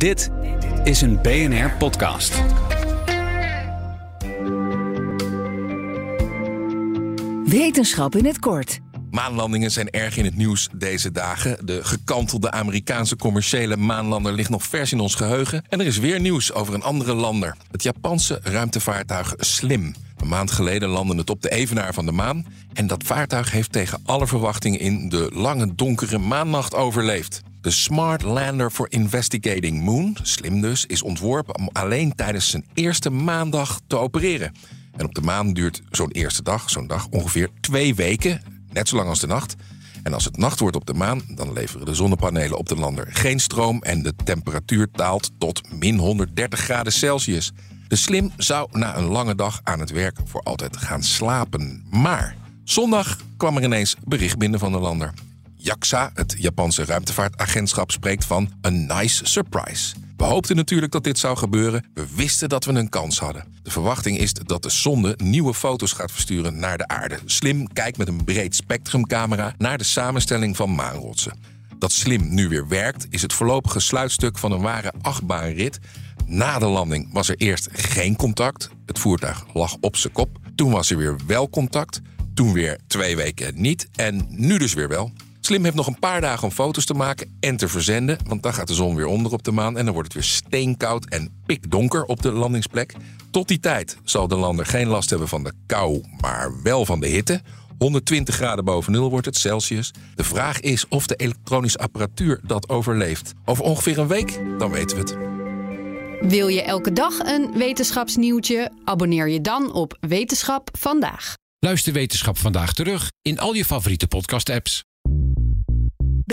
Dit is een BNR-podcast. Wetenschap in het kort. Maanlandingen zijn erg in het nieuws deze dagen. De gekantelde Amerikaanse commerciële maanlander ligt nog vers in ons geheugen. En er is weer nieuws over een andere lander. Het Japanse ruimtevaartuig Slim. Een maand geleden landde het op de evenaar van de maan. En dat vaartuig heeft tegen alle verwachtingen in de lange donkere maannacht overleefd. De Smart Lander for Investigating Moon, slim dus, is ontworpen om alleen tijdens zijn eerste maandag te opereren. En op de maan duurt zo'n eerste dag, zo'n dag, ongeveer twee weken, net zo lang als de nacht. En als het nacht wordt op de maan, dan leveren de zonnepanelen op de lander geen stroom en de temperatuur daalt tot min 130 graden Celsius. De Slim zou na een lange dag aan het werk voor altijd gaan slapen. Maar zondag kwam er ineens bericht binnen van de lander. JAXA, het Japanse ruimtevaartagentschap, spreekt van een nice surprise. We hoopten natuurlijk dat dit zou gebeuren. We wisten dat we een kans hadden. De verwachting is dat de sonde nieuwe foto's gaat versturen naar de aarde. Slim kijkt met een breed spectrumcamera naar de samenstelling van maanrotsen. Dat Slim nu weer werkt, is het voorlopige sluitstuk van een ware achtbaanrit. Na de landing was er eerst geen contact. Het voertuig lag op zijn kop. Toen was er weer wel contact. Toen weer twee weken niet. En nu dus weer wel. Slim heeft nog een paar dagen om foto's te maken en te verzenden. Want dan gaat de zon weer onder op de maan en dan wordt het weer steenkoud en pikdonker op de landingsplek. Tot die tijd zal de lander geen last hebben van de kou, maar wel van de hitte. 120 graden boven nul wordt het Celsius. De vraag is of de elektronische apparatuur dat overleeft. Over ongeveer een week, dan weten we het. Wil je elke dag een wetenschapsnieuwtje? Abonneer je dan op Wetenschap vandaag. Luister Wetenschap vandaag terug in al je favoriete podcast-apps.